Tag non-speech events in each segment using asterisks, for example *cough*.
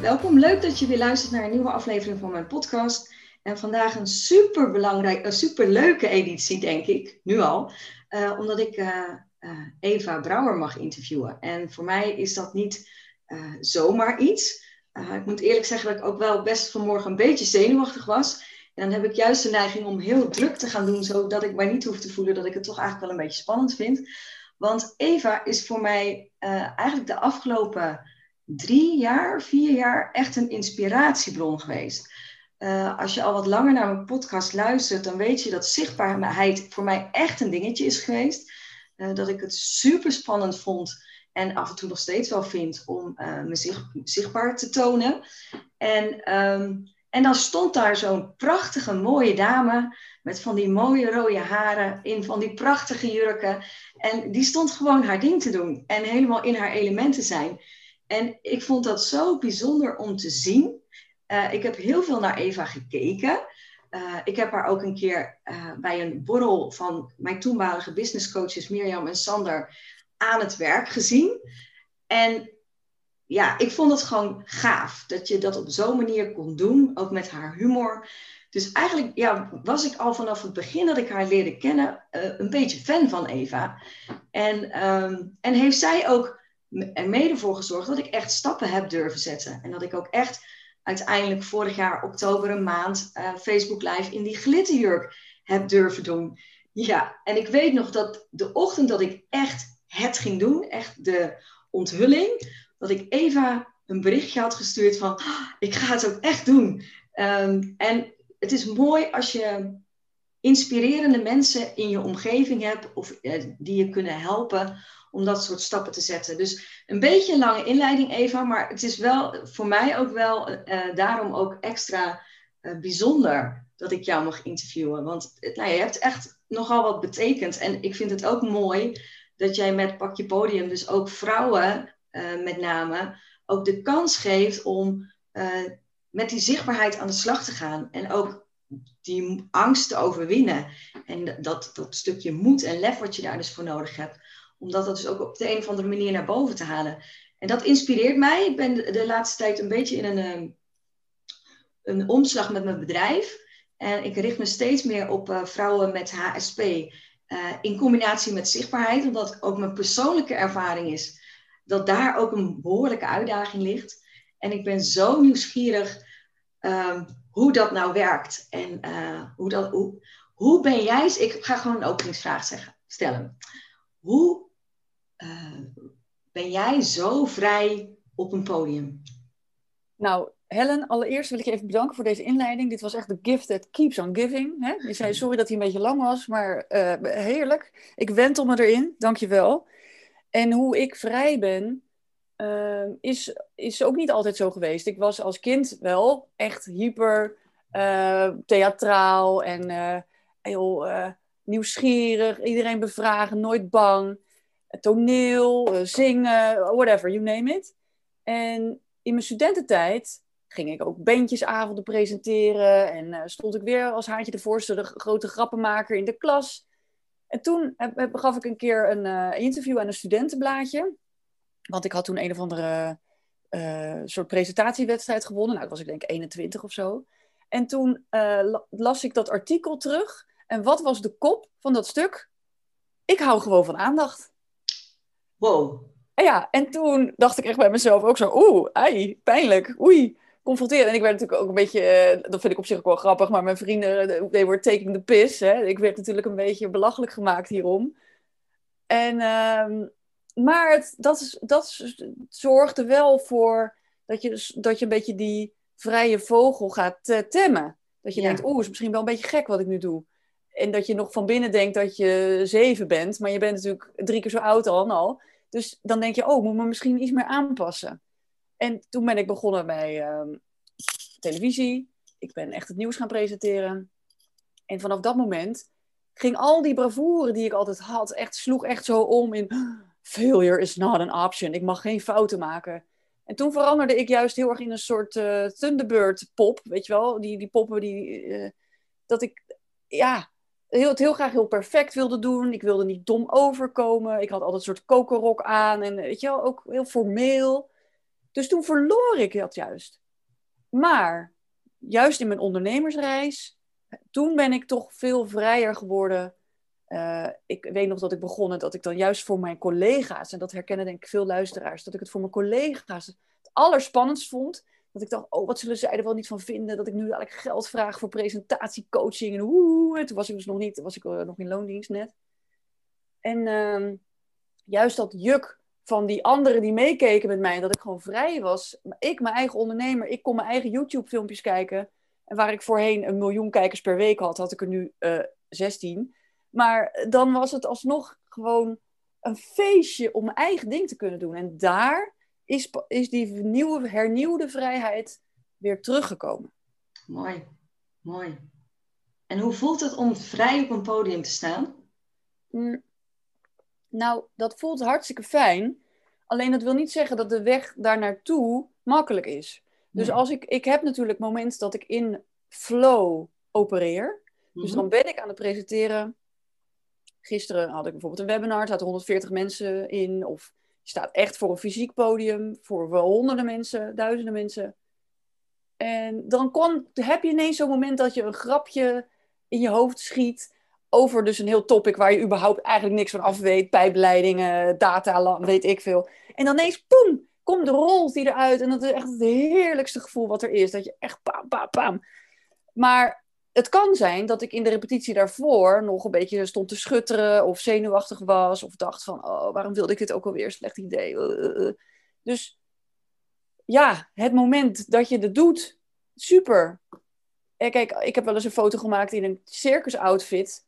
Welkom, leuk dat je weer luistert naar een nieuwe aflevering van mijn podcast. En vandaag een super belangrijk, een super leuke editie, denk ik, nu al. Uh, omdat ik uh, uh, Eva Brouwer mag interviewen. En voor mij is dat niet zomaar iets. ik moet eerlijk zeggen dat ik ook wel best vanmorgen een beetje zenuwachtig was. En dan heb ik juist de neiging om heel druk te gaan doen, zodat ik mij niet hoef te voelen dat ik het toch eigenlijk wel een beetje spannend vind. Want Eva is voor mij eigenlijk de afgelopen drie jaar, vier jaar echt een inspiratiebron geweest. Uh, als je al wat langer naar mijn podcast luistert, dan weet je dat zichtbaarheid voor mij echt een dingetje is geweest. Uh, dat ik het super spannend vond en af en toe nog steeds wel vind om uh, me zich, zichtbaar te tonen. En, um, en dan stond daar zo'n prachtige, mooie dame met van die mooie rode haren in van die prachtige jurken. En die stond gewoon haar ding te doen en helemaal in haar elementen zijn. En ik vond dat zo bijzonder om te zien. Uh, ik heb heel veel naar Eva gekeken. Uh, ik heb haar ook een keer uh, bij een borrel van mijn toenmalige businesscoaches Mirjam en Sander aan het werk gezien. En ja, ik vond het gewoon gaaf dat je dat op zo'n manier kon doen, ook met haar humor. Dus eigenlijk ja, was ik al vanaf het begin dat ik haar leerde kennen een beetje fan van Eva. En, um, en heeft zij ook er mede voor gezorgd dat ik echt stappen heb durven zetten. En dat ik ook echt uiteindelijk vorig jaar oktober een maand uh, Facebook Live in die glitterjurk heb durven doen. Ja, en ik weet nog dat de ochtend dat ik echt het ging doen, echt de onthulling, dat ik Eva een berichtje had gestuurd van, oh, ik ga het ook echt doen. Um, en het is mooi als je inspirerende mensen in je omgeving hebt of uh, die je kunnen helpen om dat soort stappen te zetten. Dus een beetje een lange inleiding, Eva, maar het is wel voor mij ook wel uh, daarom ook extra uh, bijzonder dat ik jou mag interviewen. Want nou, je hebt echt nogal wat betekend. En ik vind het ook mooi dat jij met Pak je Podium, dus ook vrouwen met name, ook de kans geeft om met die zichtbaarheid aan de slag te gaan. En ook die angst te overwinnen. En dat, dat stukje moed en lef wat je daar dus voor nodig hebt om dat dus ook op de een of andere manier naar boven te halen. En dat inspireert mij. Ik ben de, laatste tijd een beetje in een, ehm, een omslag met mijn bedrijf. En ik richt me steeds meer op uh, vrouwen met HSP. Eh, in combinatie met zichtbaarheid, omdat ook mijn persoonlijke ervaring is dat daar ook een behoorlijke uitdaging ligt. En ik ben zo nieuwsgierig um, hoe dat nou werkt. En uh, hoe, dat, hoe, hoe ben jij, ik ga gewoon een openingsvraag zeggen, stellen. Hoe uh, ben jij zo vrij op een podium? Nou, Helen, allereerst wil ik je even bedanken voor deze inleiding. Dit was echt de gift that keeps on giving. Hè? Je zei sorry dat hij een beetje lang was, maar uh, heerlijk. Ik wentel me erin, dankjewel. En hoe ik vrij ben, uh, is, is ook niet altijd zo geweest. Ik was als kind wel echt hyper uh, theatraal en heel nieuwsgierig. Iedereen bevragen, nooit bang toneel, eh, zingen, whatever, you name it. En in mijn studententijd ging ik ook bandjesavonden presenteren en stond ik weer als haantje de voorste de grote grappenmaker in de klas. En toen heb, gaf ik een keer een interview aan een studentenblaadje. Want ik had toen een of andere uh, soort presentatiewedstrijd gewonnen. Nou, dat was ik denk 21 of zo. En toen las ik dat artikel terug. En wat was de kop van dat stuk? Ik hou gewoon van aandacht. Wow. En ja, en toen dacht ik echt bij mezelf ook zo, oeh, ei, pijnlijk, oei, confronteren. En ik werd natuurlijk ook een beetje, uh, dat vind ik op zich ook wel grappig, maar mijn vrienden, eh, they were taking the piss. Hè. Ik werd natuurlijk een beetje belachelijk gemaakt hierom. En, uh, maar het, dat, is, dat zorgde wel voor dat je, dat je een beetje die vrije vogel gaat uh, temmen. Dat je ja. denkt, oeh, is misschien wel een beetje gek wat ik nu doe. En dat je nog van binnen denkt dat je zeven bent, maar je bent natuurlijk drie keer zo oud al. al. Dus dan denk je, oh, moet me misschien iets meer aanpassen. En toen ben ik begonnen bij ehm, televisie. Ik ben echt het nieuws gaan presenteren. En vanaf dat moment ging al die bravoure die ik altijd had, echt, sloeg echt zo om in failure is not an option. Ik mag geen fouten maken. En toen veranderde ik juist heel erg in een soort uh, Thunderbird pop, weet je wel? Die, die poppen die, uh, dat ik, ja, heel, het heel graag heel perfect wilde doen. Ik wilde niet dom overkomen. Ik had altijd een soort kokerrok aan en weet je wel, ook heel formeel. Dus toen verloor ik dat juist. Maar juist in mijn ondernemersreis, toen ben ik toch veel vrijer geworden. Uh, ik weet nog dat ik begon dat ik dan juist voor mijn collega's, en dat herkennen denk ik veel luisteraars, dat ik het voor mijn collega's het allerspannendst vond. Dat ik dacht, oh, wat zullen zij er wel niet van vinden? Dat ik nu eigenlijk geld vraag voor presentatiecoaching. En oeh, en toen was ik dus nog niet, was ik uh, nog in loondienst net. En uh, juist dat juk van die anderen die meekeken met mij, dat ik gewoon vrij was. Ik, mijn eigen ondernemer, ik kon mijn eigen YouTube-filmpjes kijken. En waar ik voorheen een miljoen kijkers per week had, had ik er nu uh, eh, 16. Maar dan was het alsnog gewoon een feestje om mijn eigen ding te kunnen doen. En daar is, is die nieuwe, hernieuwde vrijheid weer teruggekomen. Mooi, mooi. En hoe voelt het om vrij op een podium te staan? Mm. Nou, dat voelt hartstikke fijn. Alleen dat wil niet zeggen dat de weg daar naartoe makkelijk is. Dus als ik, ik heb natuurlijk momenten dat ik in flow opereer. Dus mhm. dan ben ik aan het presenteren. Gisteren had ik bijvoorbeeld een webinar, er zaten 140 mensen in. Of je staat echt voor een fysiek podium, voor honderden mensen, duizenden mensen. En dan kon, heb je ineens zo'n moment dat je een grapje in je hoofd schiet over dus een heel topic waar je überhaupt eigenlijk niks van af weet. Pijpleidingen, data, weet ik veel. En dan ineens, poem, komt de rol die eruit. En dat is echt het heerlijkste gevoel wat er is. Dat je echt pam, pam, pam. Maar het kan zijn dat ik in de repetitie daarvoor nog een beetje stond te schutteren of zenuwachtig was of dacht van, oh, waarom wilde ik dit ook alweer? Slecht idee. Uh, uh, uh. Dus ja, het moment dat je het doet, super. Kijk, ik heb wel eens een foto gemaakt in een circus outfit.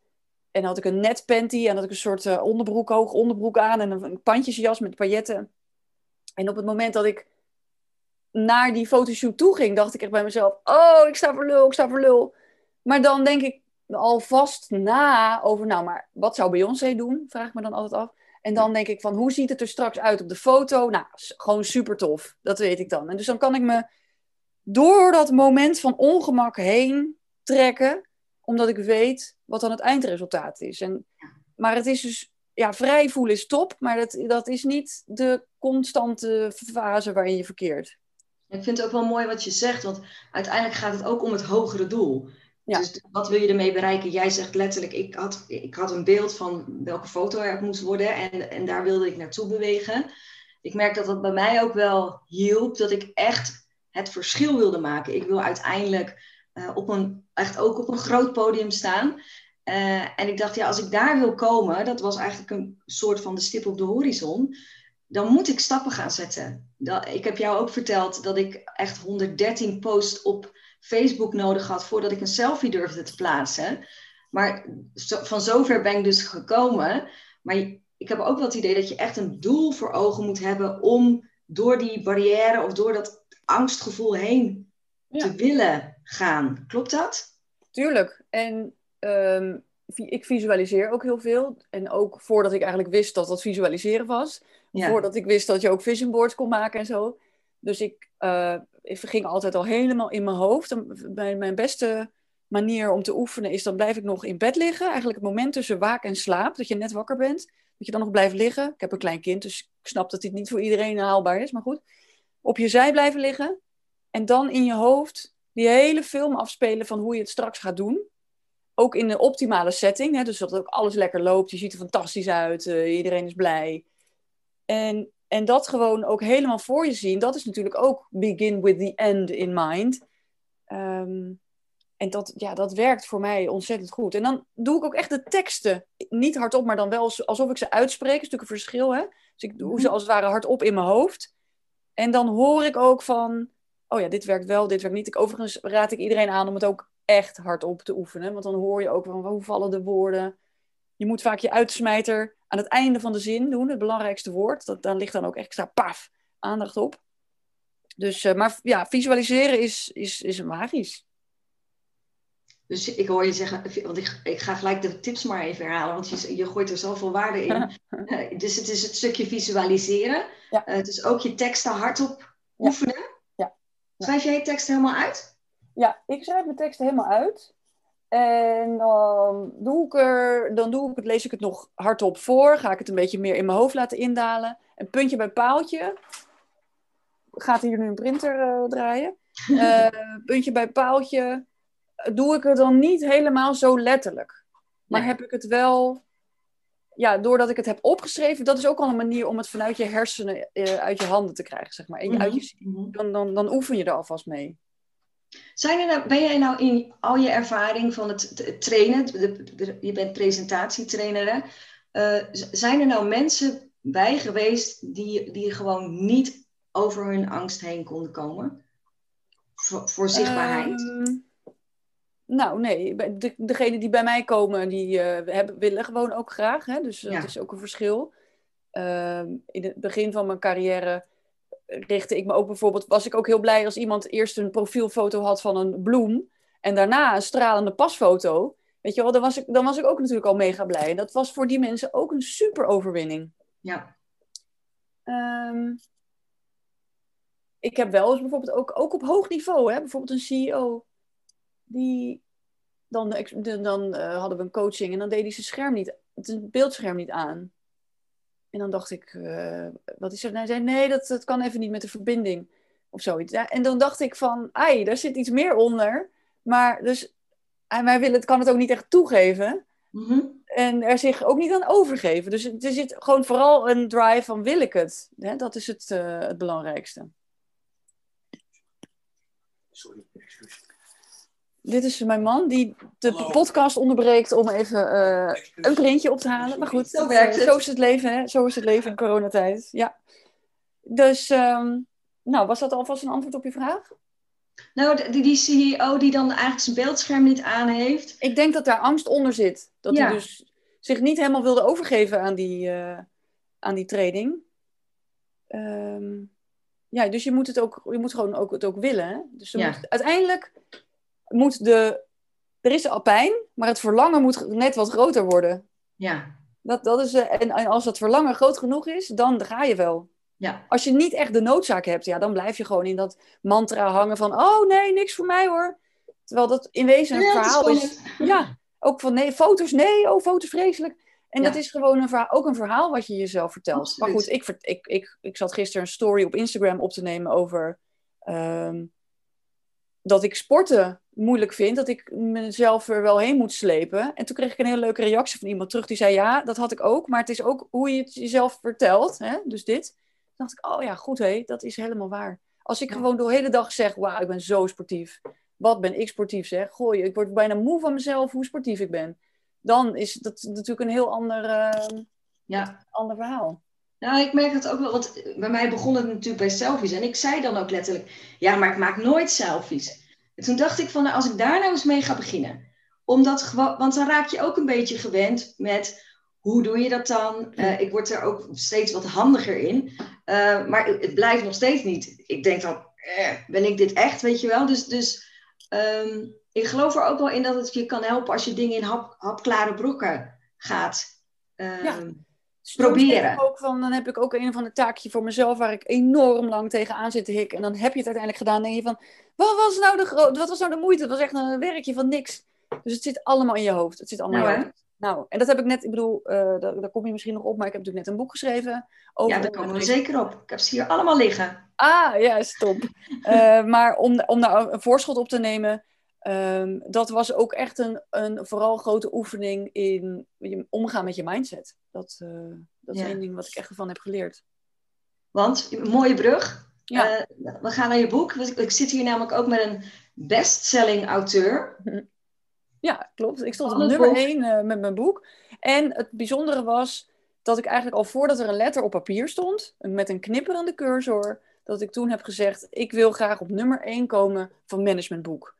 En had ik een net panty en had ik een soort onderbroek, hoog onderbroek aan en een, een pandjesjas met pailletten. En op het moment dat ik naar die fotoshoot toe ging, dacht ik echt bij mezelf: Oh, ik sta voor lul, ik sta voor lul. Maar dan denk ik alvast na over, nou, maar wat zou Beyoncé doen? Vraag ik me dan altijd af. En dan denk ik van, hoe ziet het er straks uit op de foto? Nou, gewoon super tof. Dat weet ik dan. En dus dan kan ik me door dat moment van ongemak heen trekken, omdat ik weet wat dan het eindresultaat is. En, maar het is dus, ja, vrij voelen is top, maar dat, dat is niet de constante fase waarin je verkeert. Ik vind het ook wel mooi wat je zegt, want uiteindelijk gaat het ook om het hogere doel. Dus wat wil je ermee bereiken? Jij zegt letterlijk, ik had, ik had een beeld van welke foto er moest worden en, en daar wilde ik naartoe bewegen. Ik merk dat dat bij mij ook wel hielp, dat ik echt het verschil wilde maken. Ik wil uiteindelijk uh, op een, echt ook op een groot podium staan. Uh, en ik dacht, ja, als ik daar wil komen, dat was eigenlijk een soort van de stip op de horizon dan moet ik stappen gaan zetten. ik heb jou ook verteld dat ik echt 113 posts op Facebook nodig had voordat ik een selfie durfde te plaatsen. Maar van zover ben ik dus gekomen. Maar ik heb ook wel het idee dat je echt een doel voor ogen moet hebben om door die barrière of door dat angstgevoel heen te willen gaan. Klopt dat? Tuurlijk. En ehm, ik visualiseer ook heel veel. En ook voordat ik eigenlijk wist dat dat visualiseren was. Voordat ik wist dat je ook vision boards kon maken en zo. Dus ik, ik ging altijd al helemaal in mijn hoofd. Mijn, mijn beste manier om te oefenen is dan blijf ik nog in bed liggen. Eigenlijk het moment tussen waak en slaap, dat je net wakker bent. Dat je dan nog blijft liggen. Ik heb een klein kind, dus ik snap dat dit niet voor iedereen haalbaar is. Maar goed, op je zij blijven liggen. En dan in je hoofd die hele film afspelen van hoe je het straks gaat doen. Ook in de optimale setting, hè, dus dat ook alles lekker loopt. Je ziet er fantastisch uit, uh, iedereen is blij. En, en dat gewoon ook helemaal voor je zien, dat is natuurlijk ook begin with the end in mind. Um, en dat, ja, dat werkt voor mij ontzettend goed. En dan doe ik ook echt de teksten, niet hardop, maar dan wel alsof ik ze uitspreek. Dat is natuurlijk een verschil, hè? Dus ik doe ze mhm. als het ware hardop in mijn hoofd. En dan hoor ik ook van, oh ja, dit werkt wel, dit werkt niet. Ik, overigens raad ik iedereen aan om het ook echt hardop te oefenen. Want dan hoor je ook van, hoe vallen de woorden? Je moet vaak je uitsmijter aan het einde van de zin doen, het belangrijkste woord. Dat, dan ligt dan ook extra paf aandacht op. Dus, uh, maar ja, visualiseren is, is, is magisch. Dus ik hoor je zeggen, want ik, ik ga gelijk de tips maar even herhalen, want je, je gooit er zoveel waarde in. uh, *laughs* dus het is het stukje visualiseren. Ja. Uh, het is ook je teksten hardop oefenen. Ja. Ja. Schrijf jij je teksten helemaal uit? Ja, ik schrijf mijn teksten helemaal uit. En dan doe ik er, dan doe ik het, lees ik het nog hardop voor. Ga ik het een beetje meer in mijn hoofd laten indalen. En puntje bij paaltje. Gaat hier nu een printer uh, draaien? Uh, *laughs* puntje bij paaltje. Doe ik het dan niet helemaal zo letterlijk. Maar nee. heb ik het wel. Ja, doordat ik het heb opgeschreven, dat is ook al een manier om het vanuit je hersenen uh, uit je handen te krijgen, zeg maar. En mm -hmm. uit je, dan, dan, dan oefen je er alvast mee. Zijn er nou, ben jij nou in al je ervaring van het, trainen, de, de, je bent presentatietrainer, hè? Uh, zijn er nou mensen bij geweest die, die gewoon niet over hun angst heen konden komen? Voor, voor zichtbaarheid? Um, nou, nee. De, degenen die bij mij komen, die uh, hebben, willen gewoon ook graag. Hè? Dus dat ja. is ook een verschil. Uh, in het begin van mijn carrière richtte ik me ook bijvoorbeeld, was ik ook heel blij als iemand eerst een profielfoto had van een bloem en daarna een stralende pasfoto. Weet je wel, dan was ik, dan was ik ook natuurlijk al mega blij. Dat was voor die mensen ook een super overwinning. Ja. Um, ik heb wel eens bijvoorbeeld ook, ook op hoog niveau, hè, bijvoorbeeld een CEO, die dan, dan uh, hadden we een coaching en dan deed hij zijn scherm niet, het beeldscherm niet aan. En dan dacht ik, uh, wat is er? Hij zei, nee, dat, dat kan even niet met de verbinding. Of zoiets. Ja, en dan dacht ik van, ai, daar zit iets meer onder. Maar dus, hij wil het, kan het ook niet echt toegeven. Mm -hmm. En er zich ook niet aan overgeven. Dus er zit gewoon vooral een drive van, wil ik het? Hè? Dat is het, uh, het belangrijkste. Sorry, excuus. Dit is mijn man die de Hallo. podcast onderbreekt om even uh, een printje op te halen. Maar goed, zo, werkt het. zo is het leven, hè? Zo is het leven in coronatijd. Ja. Dus, um, nou, was dat alvast een antwoord op je vraag? Nou, die, die CEO die dan eigenlijk zijn beeldscherm niet aan heeft. Ik denk dat daar angst onder zit. Dat ja. hij dus zich niet helemaal wilde overgeven aan die, uh, aan die training. Um, ja, dus je moet het ook, je moet gewoon ook, het ook willen. Hè? Dus ja. moet, uiteindelijk moet de. Er is al pijn, maar het verlangen moet net wat groter worden. Ja. Dat, dat is, en, en als dat verlangen groot genoeg is, dan ga je wel. Ja. Als je niet echt de noodzaak hebt, ja, dan blijf je gewoon in dat mantra hangen van: oh nee, niks voor mij hoor. Terwijl dat in wezen een ja, verhaal is. is ja, ook van nee, foto's, nee, oh, foto's vreselijk. En ja. dat is gewoon een verhaal, ook een verhaal wat je jezelf vertelt. Absoluut. Maar goed, ik, ik, ik, ik zat gisteren een story op Instagram op te nemen over um, dat ik sporten moeilijk vind, dat ik mezelf er wel heen moet slepen. En toen kreeg ik een hele leuke reactie van iemand terug die zei: Ja, dat had ik ook, maar het is ook hoe je het jezelf vertelt. Hè? Dus dit. Toen dacht ik: Oh ja, goed hé, dat is helemaal waar. Als ik ja. gewoon de hele dag zeg: Wauw, ik ben zo sportief. Wat ben ik sportief zeg? Gooi, ik word bijna moe van mezelf hoe sportief ik ben. Dan is dat natuurlijk een heel ander, uh, ja. ander verhaal. Nou, ik merk dat ook wel, want bij mij begon het natuurlijk bij selfies. En ik zei dan ook letterlijk, ja, maar ik maak nooit selfies. En toen dacht ik van, nou, als ik daar nou eens mee ga beginnen. Omdat want dan raak je ook een beetje gewend met, hoe doe je dat dan? Uh, ik word er ook steeds wat handiger in. Uh, maar het blijft nog steeds niet. Ik denk dan, eh, ben ik dit echt, weet je wel? Dus, dus um, ik geloof er ook wel in dat het je kan helpen als je dingen in hap, hapklare brokken gaat um, ja proberen. Ook van, dan heb ik ook een of ander taakje voor mezelf waar ik enorm lang tegenaan zit te hikken. En dan heb je het uiteindelijk gedaan. En denk je van, wat was nou de, wat was nou de moeite? Het was echt een werkje van niks. Dus het zit allemaal in je hoofd. Het zit allemaal nou, in je hoofd. Nou, en dat heb ik net, ik bedoel, uh, daar, daar, kom je misschien nog op, maar ik heb natuurlijk net een boek geschreven. Over ja, daar komen we zeker op. Ik heb ze hier allemaal liggen. Ah, ja, stop. uh, *laughs* maar om, om daar een voorschot op te nemen, um, dat was ook echt een, een vooral grote oefening in omgaan met je mindset. Dat, uh, dat is één ding wat ik echt ervan heb geleerd. Want, mooie brug. Ja. Uh, we gaan naar je boek. Ik zit hier namelijk ook met een bestselling auteur. Ja, klopt. Ik stond op nummer één uh, met mijn boek. En het bijzondere was dat ik eigenlijk al voordat er een letter op papier stond, met een knipperende cursor, dat ik toen heb gezegd, ik wil graag op nummer één komen van managementboek.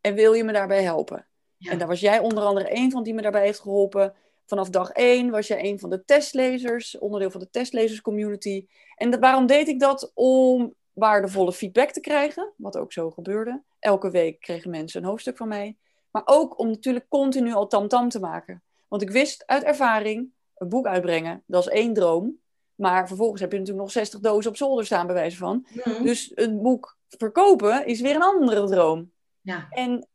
En wil je me daarbij helpen? Ja. En daar was jij onder andere één van die me daarbij heeft geholpen. vanaf dag één was jij een van de testlezers, onderdeel van de testlezerscommunity. En waarom deed ik dat? Om waardevolle feedback te krijgen, wat ook zo gebeurde. Elke week kregen mensen een hoofdstuk van mij. Maar ook om natuurlijk continu al tamtam -tam te maken. Want ik wist uit ervaring, een boek uitbrengen, dat is één droom. Maar vervolgens heb je natuurlijk nog 60 dozen op zolder staan, bij wijze van. Mhm. Dus een boek verkopen is weer een andere droom. En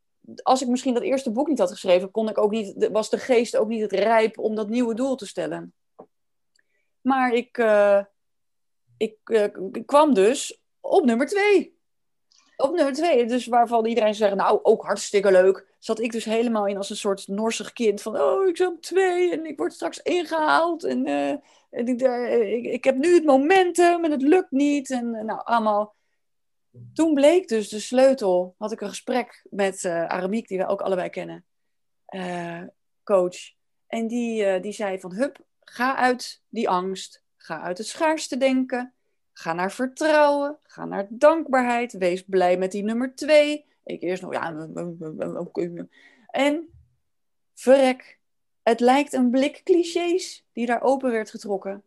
als ik misschien dat eerste boek niet had geschreven, kon ik ook niet, was de geest ook niet het rijp om dat nieuwe doel te stellen. Maar ik, ik, uh, ik kwam dus op nummer twee. Op nummer twee, dus waarvan iedereen zegt, nou, ook hartstikke leuk. Zat ik dus helemaal in als een soort norsig kind van, oh, ik zit op twee en ik word straks ingehaald. En, uh, en ik, ik, ik, heb nu het momentum en het lukt niet. En nou, allemaal toen bleek dus de sleutel, had ik een gesprek met uh, Aramiek, die we ook allebei kennen, uh, coach. En die, uh, die zei van, hup, ga uit die angst, ga uit het schaarste denken, ga naar vertrouwen, ga naar dankbaarheid, wees blij met die nummer twee. Ik eerst nog, ja, en verrek, het lijkt een blik clichés die daar open werd getrokken.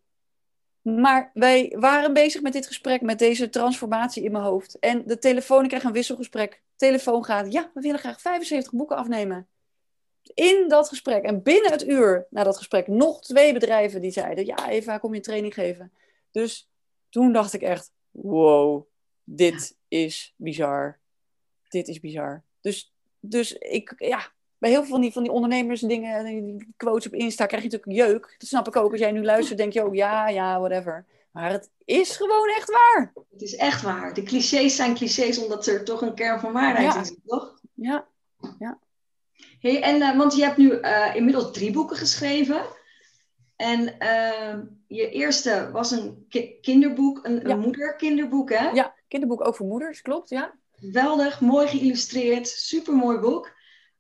Maar wij waren bezig met dit gesprek, met deze transformatie in mijn hoofd. En de telefoon, ik krijg een wisselgesprek. Telefoon gaat, ja, we willen graag 75 boeken afnemen. In dat gesprek, en binnen het uur na dat gesprek, nog twee bedrijven die zeiden, ja, Eva, kom je training geven. Dus toen dacht ik echt, wow, dit is bizar. Dit is bizar. Dus, dus ik, ja, bij heel veel van die, van die ondernemers dingen, die quotes op Insta, krijg je natuurlijk jeuk. Dat snap ik ook. Als jij nu luistert, denk je ook, ja, ja, whatever. Maar het is gewoon echt waar. Het is echt waar. De clichés zijn clichés omdat er toch een kern van waarheid ja. is, toch? Ja, ja. Hey, en, uh, want je hebt nu uh, inmiddels drie boeken geschreven. En uh, je eerste was een ki kinderboek, een, ja. een moederkinderboek, hè? Ja, kinderboek ook voor moeders, klopt, ja. Geweldig, mooi geïllustreerd, supermooi boek.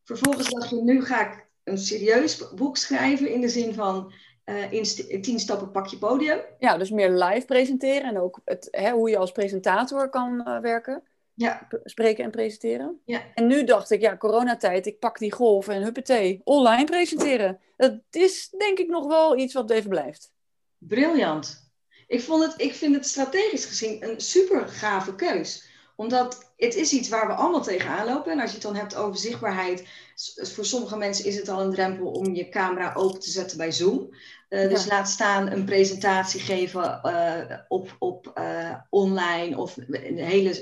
Vervolgens dacht je, nu ga ik een serieus boek schrijven in de zin van uh, in tien stappen pak je podium. Ja, dus meer live presenteren en ook het, hè, hoe je als presentator kan uh, werken. Ja. Spreken en presenteren. Ja. En nu dacht ik, ja, coronatijd, ik pak die golf en huppatee, online presenteren. Dat is denk ik nog wel iets wat even blijft. Briljant. Ik, vond het, ik vind het strategisch gezien een super gave keus omdat het is iets waar we allemaal tegenaan lopen. En als je het dan hebt over zichtbaarheid, voor sommige mensen is het al een drempel om je camera open te zetten bij Zoom. Uh, dus laat staan een presentatie geven uh, op, op uh, online of hele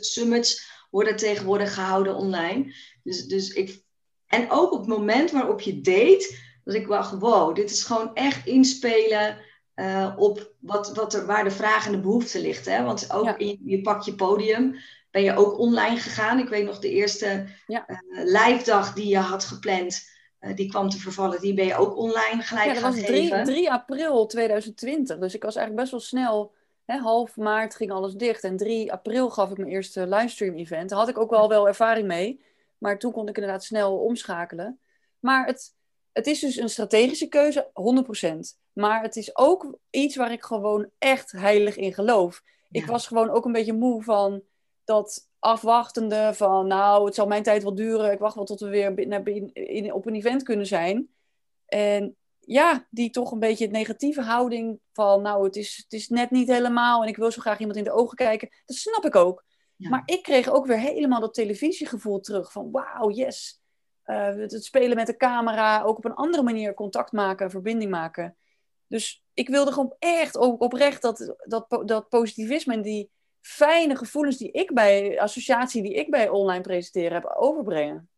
summits worden tegenwoordig gehouden online. Dus, dus ik, en ook op het moment waarop je date, dat ik wacht, wow, dit is gewoon echt inspelen uh, op wat, wat er, waar de vraag en de behoefte ligt. Hè? Want ook ja. in je pak je podium ben je ook online gegaan. Ik weet nog de eerste ja. uh, live dag die je had gepland, uh, die kwam te vervallen. Die ben je ook online gelijk ja, dat gaan was geven. 3, 3 april 2020. Dus ik was eigenlijk best wel snel. Hè, half maart ging alles dicht. En 3 april gaf ik mijn eerste livestream event. Daar had ik ook wel, wel ervaring mee. Maar toen kon ik inderdaad snel omschakelen. Maar het, het is dus een strategische keuze, 100%. Maar het is ook iets waar ik gewoon echt heilig in geloof. Ja. Ik was gewoon ook een beetje moe van dat afwachtende van... nou, het zal mijn tijd wel duren. Ik wacht wel tot we weer in, in, op een event kunnen zijn. En ja, die toch een beetje het negatieve houding van... nou, het is, het is net niet helemaal en ik wil zo graag iemand in de ogen kijken. Dat snap ik ook. Ja. Maar ik kreeg ook weer helemaal dat televisiegevoel terug van... wauw, yes uh, het spelen met de camera, ook op een andere manier contact maken, verbinding maken. Dus ik wilde gewoon echt ook oprecht dat, dat, dat positivisme en die fijne gevoelens die ik bij associatie die ik bij online presenteren heb overbrengen.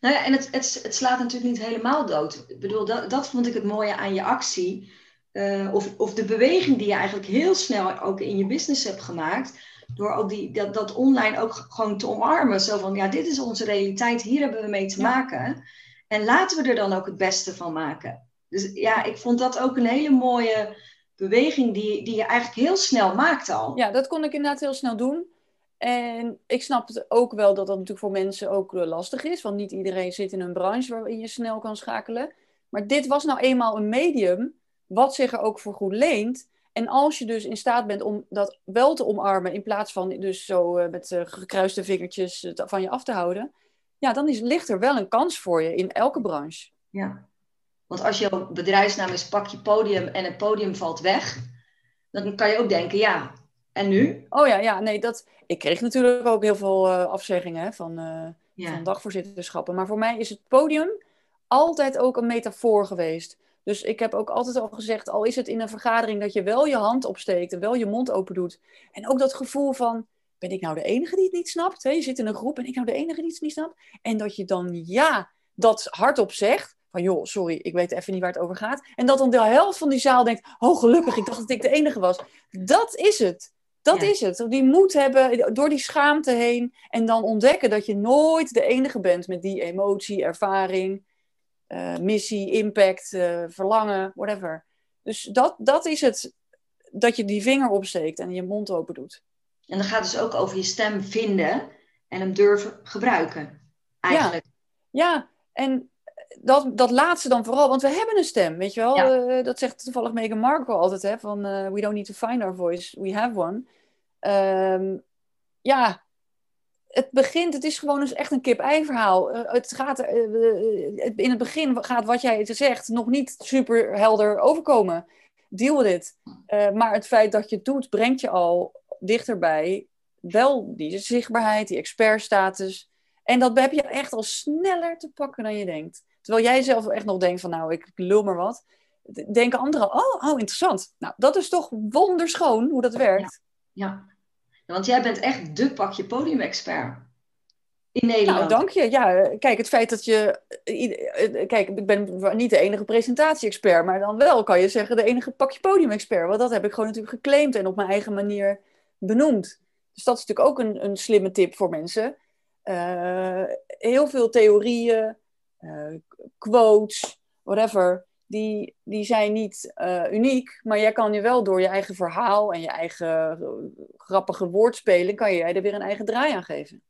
Nou ja, en het, het, het slaat natuurlijk niet helemaal dood. Ik bedoel, dat, dat vond ik het mooie aan je actie. Uh, of, of de beweging die je eigenlijk heel snel ook in je business hebt gemaakt door ook die, dat, dat online ook gewoon te omarmen. Zo van, ja, dit is onze realiteit, hier hebben we mee te ja. maken. En laten we er dan ook het beste van maken. Dus ja, ik vond dat ook een hele mooie beweging die, die je eigenlijk heel snel maakte al. Ja, dat kon ik inderdaad heel snel doen. En ik snap het ook wel dat dat natuurlijk voor mensen ook lastig is. Want niet iedereen zit in een branche waarin je snel kan schakelen. Maar dit was nou eenmaal een medium wat zich er ook voor goed leent. En als je dus in staat bent om dat wel te omarmen, in plaats van dus zo uh, met uh, gekruiste vingertjes van je af te houden, ja, dan is, ligt er wel een kans voor je in elke branche. Ja, Want als jouw bedrijfsnaam is pak je podium en het podium valt weg, dan kan je ook denken, ja, en nu? Oh ja, ja, nee, dat, ik kreeg natuurlijk ook heel veel uh, afzeggingen hè, van, uh, van dagvoorzitterschappen. Maar voor mij is het podium altijd ook een metafoor geweest. Dus ik heb ook altijd al gezegd, al is het in een vergadering dat je wel je hand opsteekt en wel je mond open doet. En ook dat gevoel van, ben ik nou de enige die het niet snapt? Je zit in een groep, ben ik nou de enige die het niet snapt? En dat je dan ja, dat hardop zegt. Van joh, sorry, ik weet even niet waar het over gaat. En dat dan de helft van die zaal denkt, oh gelukkig, ik dacht dat ik de enige was. Dat is het. Dat is het. Die moed hebben door die schaamte heen. En dan ontdekken dat je nooit de enige bent met die emotie, ervaring, uh, missie, impact, uh, verlangen, whatever. Dus dat, dat is het. Dat je die vinger opsteekt en je mond open doet. En dan gaat het dus ook over je stem vinden en hem durven gebruiken. Eigenlijk. Ja, ja. en dat, dat laatste dan vooral, want we hebben een stem, weet je wel. Ja. Uh, dat zegt toevallig Meghan Markle altijd, hè, van uh, we don't need to find our voice, we have one. Um, ja, het begint, het is gewoon eens echt een kip-ei verhaal. Uh, het gaat, in het begin gaat wat jij zegt nog niet super helder overkomen. Deal with it. maar het feit dat je het doet, brengt je al dichterbij wel die zichtbaarheid, die expertstatus. En dat heb je echt al sneller te pakken dan je denkt. Terwijl jij zelf echt nog denkt van nou, ik lul maar wat. Denken anderen, oh, oh interessant. Nou, dat is toch wonderschoon hoe dat werkt. Ja, ja. want jij bent echt de pakje podium-expert in Nederland. Nou, dank je. Ja, kijk, het feit dat je... Kijk, ik ben niet de enige presentatie-expert, maar dan wel kan je zeggen de enige pakje podium-expert. Want dat heb ik gewoon natuurlijk geclaimd en op mijn eigen manier benoemd. Dus dat is natuurlijk ook een, een slimme tip voor mensen. Uh, heel veel theorieën, uh, quotes, whatever, die, die zijn niet uh, uniek, maar jij kan je wel door je eigen verhaal en je eigen grappige woordspeling, kan je er weer een eigen draai aan geven.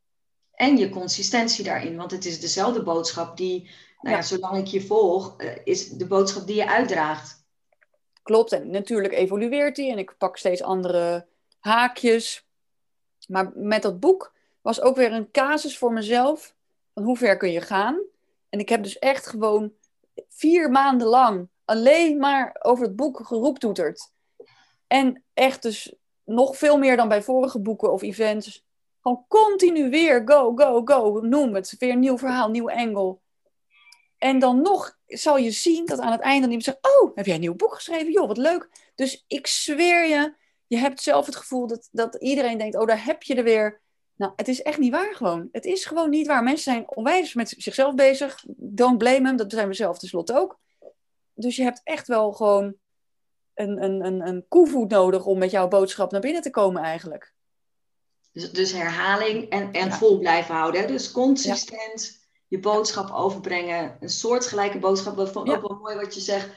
En je consistentie daarin, want het is dezelfde boodschap die, nou ja, ja zolang ik je volg, is de boodschap die je uitdraagt. Klopt, en natuurlijk evolueert die en ik pak steeds andere haakjes. Maar met dat boek was ook weer een casus voor mezelf. Van hoe ver kun je gaan? En ik heb dus echt gewoon vier maanden lang alleen maar over het boek geroeptoeterd. En echt dus nog veel meer dan bij vorige boeken of events. Gewoon continu weer go, go, go. Noem het. Weer een nieuw verhaal, nieuw engel. En dan nog zal je zien dat aan het einde iemand zegt... Oh, heb jij een nieuw boek geschreven? Joh, wat leuk. Dus ik zweer je, je hebt zelf het gevoel dat, dat iedereen denkt, oh, daar heb je er weer. Nou, het is echt niet waar gewoon. Het is gewoon niet waar. Mensen zijn onwijs met zichzelf bezig. Don't blame them, dat zijn we zelf tenslotte ook. Dus je hebt echt wel gewoon een, een, een, een koevoet nodig om met jouw boodschap naar binnen te komen eigenlijk. Dus, dus herhaling en, en vol blijven houden. Dus consistent je boodschap overbrengen. Een soortgelijke boodschap. Dat vond ik ook wel mooi wat je zegt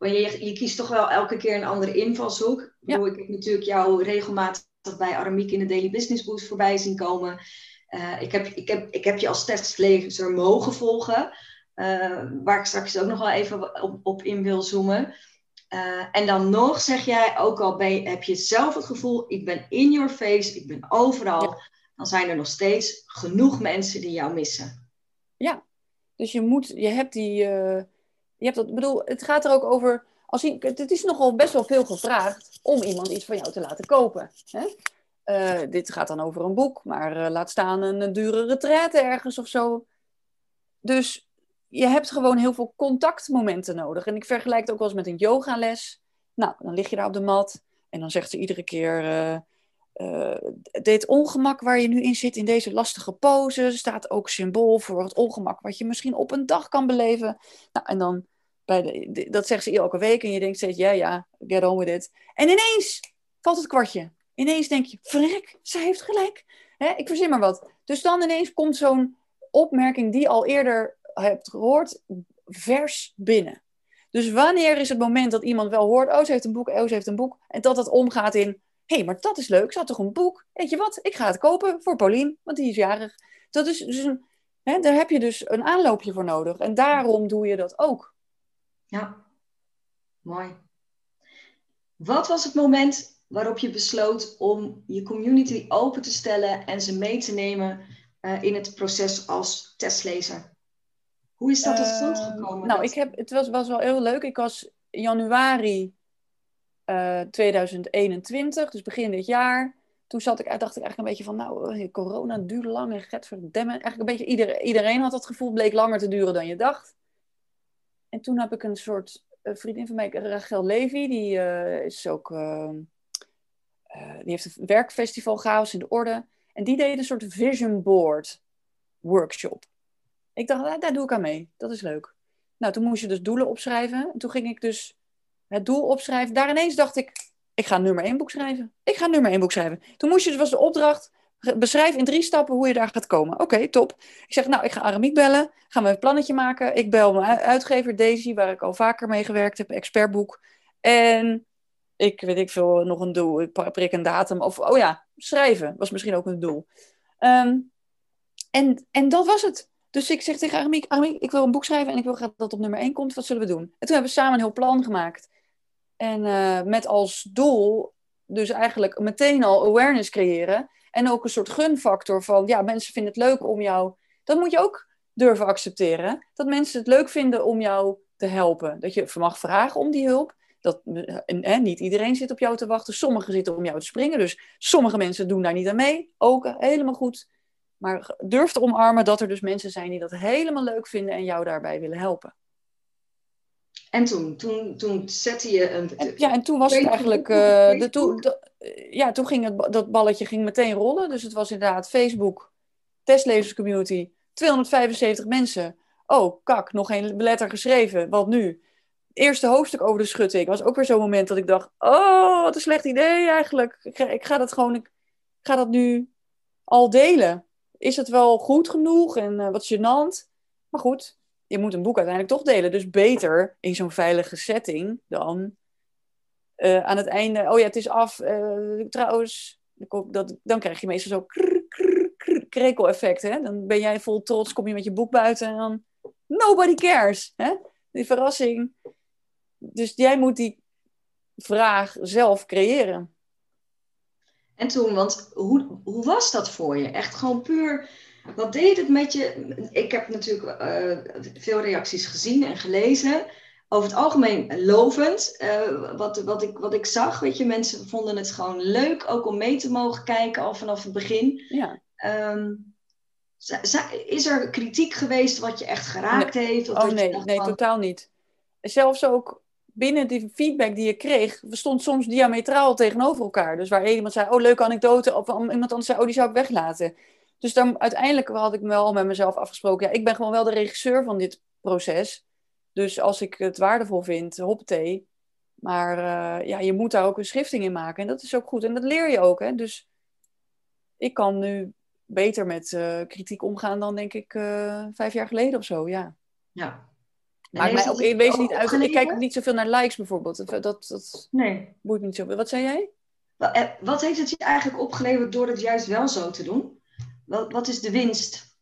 maar je, je kiest toch wel elke keer een andere invalshoek. Ik, ik heb natuurlijk jou regelmatig bij Aramiek in de Daily Business Boost voorbij zien komen. Uh, ik, heb, ik, heb, ik heb je als testlezer mogen volgen. Uh, waar ik straks ook nog wel even op, op in wil zoomen. Uh, en dan nog zeg jij, ook al ben je, heb je zelf het gevoel, ik ben in your face, ik ben overal. Dan zijn er nog steeds genoeg mensen die jou missen. Ja, dus je moet, je hebt die je hebt dat, bedoel, het gaat er ook over. Als het is nogal best wel veel gevraagd om iemand iets van jou te laten kopen. Hè? Uh, dit gaat dan over een boek, maar uh, laat staan een, een dure retraite ergens of zo. Dus je hebt gewoon heel veel contactmomenten nodig. En ik vergelijk het ook wel eens met een yogales. Nou, dan lig je daar op de mat en dan zegt ze iedere keer: uh, dit ongemak waar je nu in zit, in deze lastige pose, staat ook symbool voor het ongemak wat je misschien op een dag kan beleven. Nou, en dan, dat zegt ze elke week en je denkt steeds, ja, ja, get on with it. En ineens valt het kwartje. Ineens denk je, verrek, zij heeft gelijk. Hè, ik verzin maar wat. Dus dan ineens komt zo'n opmerking die je al eerder hebt gehoord, vers binnen. Dus wanneer is het moment dat iemand wel hoort, oh, ze heeft een boek, oh, ze heeft een boek, en dat het omgaat in, hé, hey, maar dat is leuk, ze had toch een boek? Weet je wat, ik ga het kopen voor Paulien, want die is jarig. Dat is dus hè, daar heb je dus een aanloopje voor nodig. En daarom doe je dat ook. Ja, mooi. Wat was het moment waarop je besloot om je community open te stellen en ze mee te nemen uh, in het proces als testlezer? Hoe is dat tot stand ehm, gekomen? nou, ik heb, het was, was wel heel leuk. Ik was januari 2021, eh, dus begin dit jaar. Toen zat ik, dacht ik eigenlijk een beetje van, nou, eh, corona duurde lang en get verdemmen. Eigenlijk een beetje, iedereen, iedereen had dat gevoel, bleek langer te duren dan je dacht. En toen heb ik een soort uh, vriendin van mij, Rachel Levy, die is ook, ehm, die heeft een werkfestival Chaos in de Orde. En die deed een soort vision board workshop. Ik dacht, ah, daar doe ik aan mee. Dat is leuk. Nou, toen moest je dus doelen opschrijven. En toen ging ik dus het doel opschrijven. Daar ineens dacht ik, ik ga nummer één boek schrijven. Ik ga nummer één boek schrijven. Toen moest je, dus was de opdracht, beschrijf in drie stappen hoe je daar gaat komen. Oké, top. Ik zeg, nou, ik ga Aramiek bellen. Gaan we een plannetje maken. Ik bel mijn uitgever Daisy, waar ik al vaker mee gewerkt heb, expertboek. En ik weet ik veel, nog een doel. Ik prik een datum. Of, oh ja, schrijven was misschien ook een doel. Ehm, en, en dat was het. Dus ik zeg tegen Aramiek, Aramiek, ik wil een boek schrijven en ik wil graag dat op nummer 1 komt. Wat zullen we doen? En toen hebben we samen een heel plan gemaakt. En uh, met als doel dus eigenlijk meteen al awareness creëren. En ook een soort gunfactor van, ja, mensen vinden het leuk om jou... Dat moet je ook durven accepteren. Dat mensen het leuk vinden om jou te helpen. Dat je mag vragen om die hulp. Dat, eh, niet iedereen zit op jou te wachten. Sommigen zitten om jou te springen. Dus sommige mensen doen daar niet aan mee. Ook helemaal goed. Maar durf te omarmen dat er dus mensen zijn die dat helemaal leuk vinden en jou daarbij willen helpen. En toen, toen, toen zette je een. ja, en toen was het eigenlijk. Uh, de, toen, ja, toen ging het, dat balletje ging meteen rollen. Dus het was inderdaad Facebook, Community, 275 mensen. Oh, kak, nog geen letter geschreven. Wat nu? eerste hoofdstuk over de schutting was ook weer zo'n moment dat ik dacht: Oh, wat een slecht idee eigenlijk. Ik ga, ik ga dat gewoon. Ik ga dat nu al delen is het wel goed genoeg en uh, wat gênant. Maar goed, je moet een boek uiteindelijk toch delen. Dus beter in zo'n veilige setting dan uh, aan het einde. Oh ja, het is af. Uh, trouwens, dan krijg je meestal zo krekel-effect. Dan ben jij vol trots, kom je met je boek buiten en dan nobody cares. Hè? Die verrassing. Dus jij moet die vraag zelf creëren. En toen, want hoe, hoe was dat voor je? Echt gewoon puur, wat deed het met je? Ik heb natuurlijk uh, veel reacties gezien en gelezen. Over het algemeen lovend, uh, wat, wat, ik, wat ik zag. Weet je, mensen vonden het gewoon leuk ook om mee te mogen kijken al vanaf het begin. Ja. Um, is er kritiek geweest wat je echt geraakt heeft? Of oh nee, nee totaal niet. Zelfs ook binnen die feedback die je kreeg, stond soms diametraal tegenover elkaar. Dus waar iemand zei, oh, leuke anekdote, of iemand anders zei, oh, die zou ik weglaten. Dus dan uiteindelijk had ik wel met mezelf afgesproken, ja, ik ben gewoon wel de regisseur van dit proces. Dus als ik het waardevol vind, hoppatee. Maar uh, ja, je moet daar ook een schrifting in maken. En dat is ook goed. En dat leer je ook. Hè? Dus ik kan nu beter met uh, kritiek omgaan dan, denk ik, uh, vijf jaar geleden of zo. Ja. Ja, mij ook wezen niet uit. Ik kijk ook niet zoveel naar likes bijvoorbeeld. Dat, dat, nee. boeit me niet zoveel. Wat zei jij? Eh, wat heeft het je eigenlijk opgeleverd door het juist wel zo te doen? Wat, wat is de winst?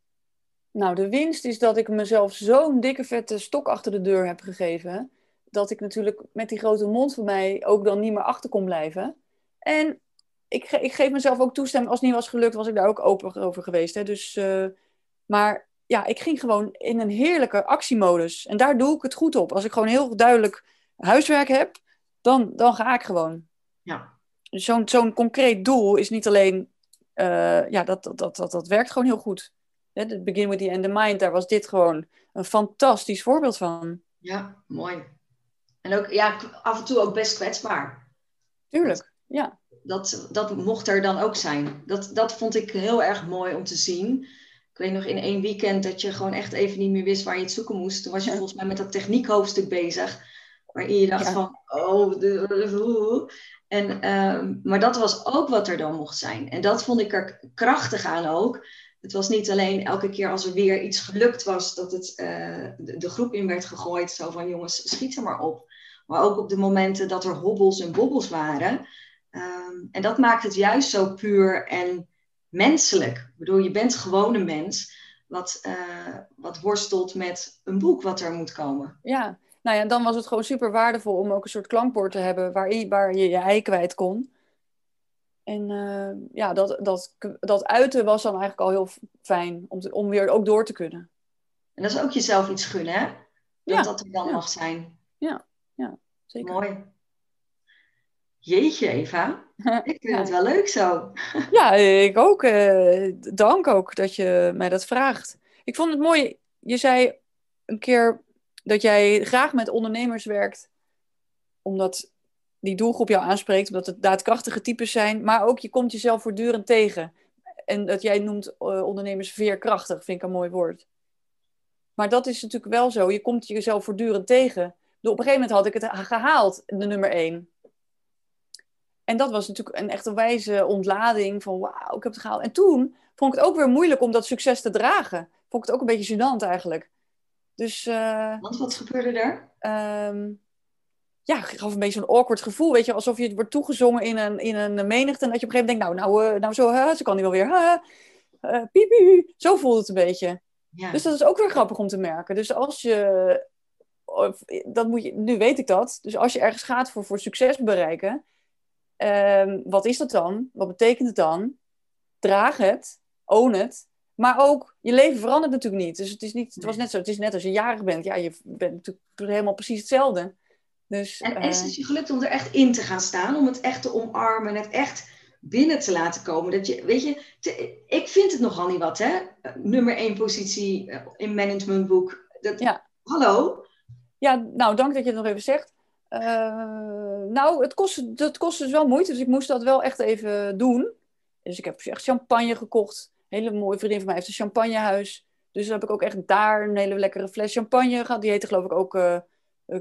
Nou, de winst is dat ik mezelf zo'n dikke vette stok achter de deur heb gegeven. Dat ik natuurlijk met die grote mond van mij ook dan niet meer achter kon blijven. En ik, ik geef mezelf ook toestemming. Als het niet was gelukt, was ik daar ook open over geweest. Hè. Dus, uh, maar ja, ik ging gewoon in een heerlijke actiemodus. En daar doe ik het goed op. Als ik gewoon heel duidelijk huiswerk heb, dan, dan ga ik gewoon. Ja. Dus zo'n zo'n concreet doel is niet alleen, uh, ja, dat, dat, dat, dat, werkt gewoon heel goed. Het begin with the end in mind, daar was dit gewoon een fantastisch voorbeeld van. Ja, mooi. En ook, ja, af en toe ook best kwetsbaar. Tuurlijk, ja. Dat, dat mocht er dan ook zijn. Dat, dat vond ik heel erg mooi om te zien. Ik weet nog in één weekend dat je gewoon echt even niet meer wist waar je het zoeken moest. Toen was je volgens mij met dat techniekhoofdstuk bezig. Waarin je dacht van, oh, de, en, uh, maar dat was ook wat er dan mocht zijn. En dat vond ik er krachtig aan ook. Het was niet alleen elke keer als er weer iets gelukt was, dat het uh, de, de, groep in werd gegooid. Zo van, jongens, schiet er maar op. Maar ook op de momenten dat er hobbels en bobbels waren. Um, en dat maakt het juist zo puur en menselijk. Ik bedoel, je bent gewoon een mens wat, uh, wat worstelt met een boek wat er moet komen. Ja, nou ja, dan was het gewoon super waardevol om ook een soort klankbord te hebben waarin, waar je je ei kwijt kon. En uh, ja, dat, dat, dat uiten was dan eigenlijk al heel fijn om, te, om weer ook door te kunnen. En dat is ook jezelf iets gunnen, hè? Dat Ja, dat er dan ja. mag zijn. Zeker. Mooi. Jeetje, Eva. *laughs* Ik vind Ja. het wel leuk zo. *laughs* Ja, ik ook. eh, dank ook dat je mij dat vraagt. Ik vond het mooi. Je zei een keer dat jij graag met ondernemers werkt, omdat die doelgroep jou aanspreekt, omdat het daadkrachtige types zijn, maar ook je komt jezelf voortdurend tegen. En dat jij noemt eh, ondernemers veerkrachtig, vind ik een mooi woord. Maar dat is natuurlijk wel zo. Je komt jezelf voortdurend tegen. Op een gegeven moment had ik het gehaald, de nummer één. En dat was natuurlijk een echt wijze ontlading van wauw, ik heb het gehaald. En toen vond ik het ook weer moeilijk om dat succes te dragen. Vond ik het ook een beetje gênant eigenlijk. Dus eh, Want wat gebeurde er? ehm, ja, het gaf een beetje zo'n awkward gevoel. Weet je, alsof je het wordt toegezongen in een, in een menigte. En dat je op een gegeven moment denkt, nou, nou, nou zo, ze kan die wel weer. eh, piep, piep. Zo voelde het een beetje. Ja. Dus dat is ook weer grappig om te merken. Dus als je, of, dat moet je, nu weet ik dat. Dus als je ergens gaat voor, voor succes bereiken, ehm, wat is dat dan? Wat betekent het dan? Draag het, own het. Maar ook, je leven verandert natuurlijk niet. Dus het is niet, het was net zo, het is net als je jarig bent. Ja, je bent natuurlijk helemaal precies hetzelfde. Dus, En eh, is het je gelukt om er echt in te gaan staan, om het echt te omarmen, het echt binnen te laten komen? Dat je, weet je, te- ik vind het nogal niet wat, hè? Eh, Nummer één positie eh, in managementboek. Dat, Ja. Hallo? Ja, nou, dank dat je het nog even zegt. Eh, nou, het kostte, het kostte dus wel moeite, dus ik moest dat wel echt even doen. Dus ik heb echt champagne gekocht. Hele mooie vriendin van mij heeft een champagnehuis. Dus dan heb ik ook echt daar een hele lekkere fles champagne gehad. Die heette geloof ik ook eh, eh,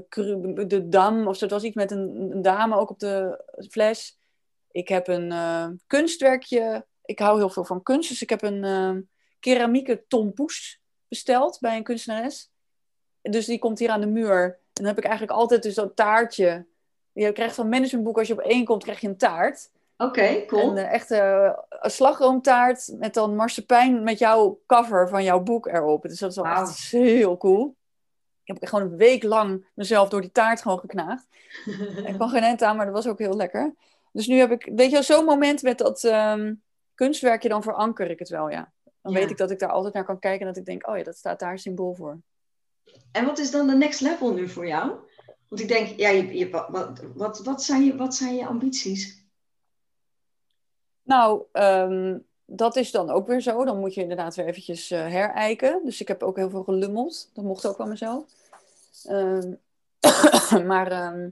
de Dam, of zo. Het was iets met een, een dame ook op de fles. Ik heb een eh, kunstwerkje. Ik hou heel veel van kunst, dus ik heb een eh keramieke tompoes besteld bij een kunstenares. Dus die komt hier aan de muur. En dan heb ik eigenlijk altijd dus dat taartje. Je krijgt van managementboek, als je op één komt, krijg je een taart. Oké, cool. Een echte eh, slagroomtaart met dan marsepein met jouw cover van jouw boek erop. Dus dat is wel echt heel cool. Ik heb gewoon een week lang mezelf door die taart gewoon geknaagd. Ik *laughs* kwam geen eind aan, maar dat was ook heel lekker. Dus nu heb ik, weet je wel, zo'n moment met dat ehm, kunstwerkje, dan veranker ik het wel, ja. Dan Ja. weet ik dat ik daar altijd naar kan kijken en dat ik denk, oh ja, dat staat daar symbool voor. En wat is dan de next level nu voor jou? Want ik denk, ja, je, je, wat, wat, wat, zijn je, wat zijn je ambities? Nou, ehm, dat is dan ook weer zo. Dan moet je inderdaad weer eventjes eh, herijken. Dus ik heb ook heel veel gelummeld. Dat mocht ook van mezelf. Ehm, *coughs* maar ehm,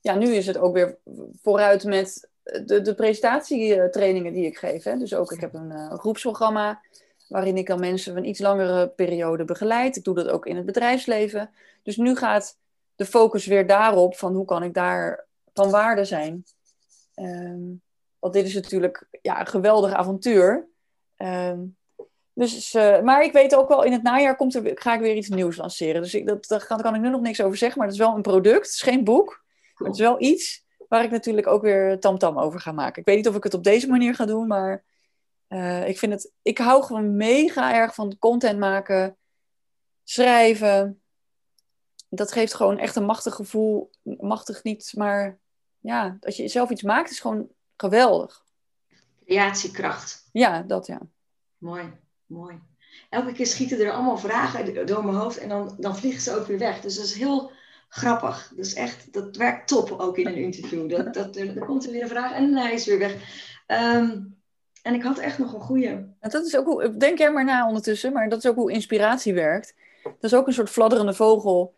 ja, nu is het ook weer vooruit met de, de presentatietrainingen die ik geef. Hè. Dus ook, ik heb een eh, groepsprogramma waarin ik dan mensen een iets langere periode begeleid. Ik doe dat ook in het bedrijfsleven. Dus nu gaat de focus weer daarop van hoe kan ik daar van waarde zijn. Ehm, want dit is natuurlijk ja, een geweldig avontuur. Ehm, dus, eh, maar ik weet ook wel, in het najaar komt er, ga ik weer iets nieuws lanceren. Dus ik, dat, daar kan, ik nu nog niks over zeggen. Maar het is wel een product. Het is geen boek. Maar het is wel iets waar ik natuurlijk ook weer tamtam over ga maken. Ik weet niet of ik het op deze manier ga doen. Maar eh, ik vind het... Ik hou gewoon mega erg van content maken. Schrijven. Dat geeft gewoon echt een machtig gevoel. Machtig niet, maar... Ja, dat je zelf iets maakt is gewoon geweldig. Creatiekracht. Ja, dat ja. Mooi, mooi. Elke keer schieten er allemaal vragen door mijn hoofd en dan, dan vliegen ze ook weer weg. Dus dat is heel grappig. Dus echt, dat werkt top ook in een interview. Dat, *laughs* dat, er, er komt er weer een vraag en hij is weer weg. Ehm, en ik had echt nog een goede. Dat is ook hoe, denk er maar na ondertussen, maar dat is ook hoe inspiratie werkt. Dat is ook een soort fladderende vogel.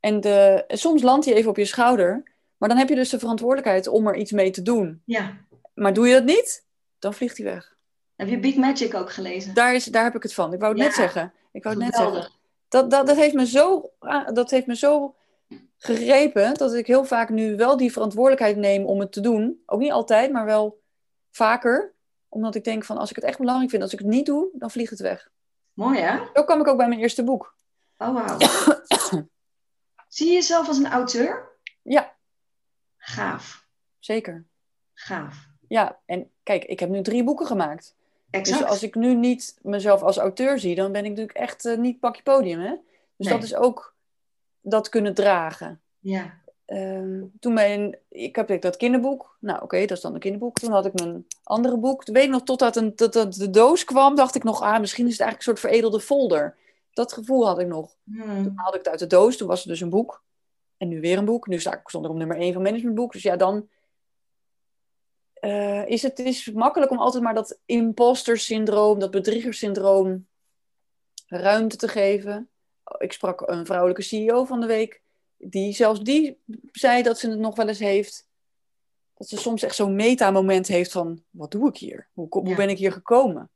En de, soms landt hij even op je schouder, maar dan heb je dus de verantwoordelijkheid om er iets mee te doen. Ja. Maar doe je dat niet, dan vliegt hij weg. Heb je Big Magic ook gelezen? Daar, is, daar heb ik het van. Ik wou het Ja, net zeggen. Ik wou het net Geweldig. zeggen. Dat, dat, dat, heeft me zo, ah, dat heeft me zo gegrepen dat ik heel vaak nu wel die verantwoordelijkheid neem om het te doen. Ook niet altijd, maar wel vaker. Omdat ik denk van als ik het echt belangrijk vind, als ik het niet doe, dan vliegt het weg. Mooi hè? Zo kwam ik ook bij mijn eerste boek. Oh wauw. *coughs* Zie je jezelf als een auteur? Ja, Gaaf. zeker. Gaaf. Ja, en kijk, ik heb nu drie boeken gemaakt. Exact. Dus als ik nu niet mezelf als auteur zie, dan ben ik natuurlijk echt eh, niet pakje podium. Hè? Dus Nee. dat is ook dat kunnen dragen. Ja. Ehm, toen mijn, ik heb dat kinderboek. Nou, oké, dat is dan een kinderboek. Toen had ik mijn andere boek. Toen weet ik nog, totdat een, dat, dat de doos kwam, dacht ik nog, ah, misschien is het eigenlijk een soort veredelde folder. Dat gevoel had ik nog. Hmm. Toen haalde ik het uit de doos, toen was er dus een boek. En nu weer een boek. Nu sta ik, stond er op nummer 1 van managementboek. Dus ja, dan eh, is het is makkelijk om altijd maar dat imposter syndroom, dat bedriegersyndroom ruimte te geven. Ik sprak een vrouwelijke CEO van de week, die zelfs die zei dat ze het nog wel eens heeft. Dat ze soms echt zo'n meta-moment heeft van, wat doe ik hier? Hoe, hoe Ja. ben ik hier gekomen?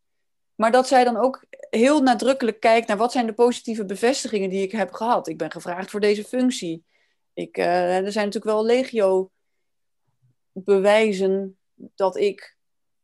Maar dat zij dan ook heel nadrukkelijk kijkt naar wat zijn de positieve bevestigingen die ik heb gehad. Ik ben gevraagd voor deze functie. Ik, eh, er zijn natuurlijk wel legio bewijzen dat ik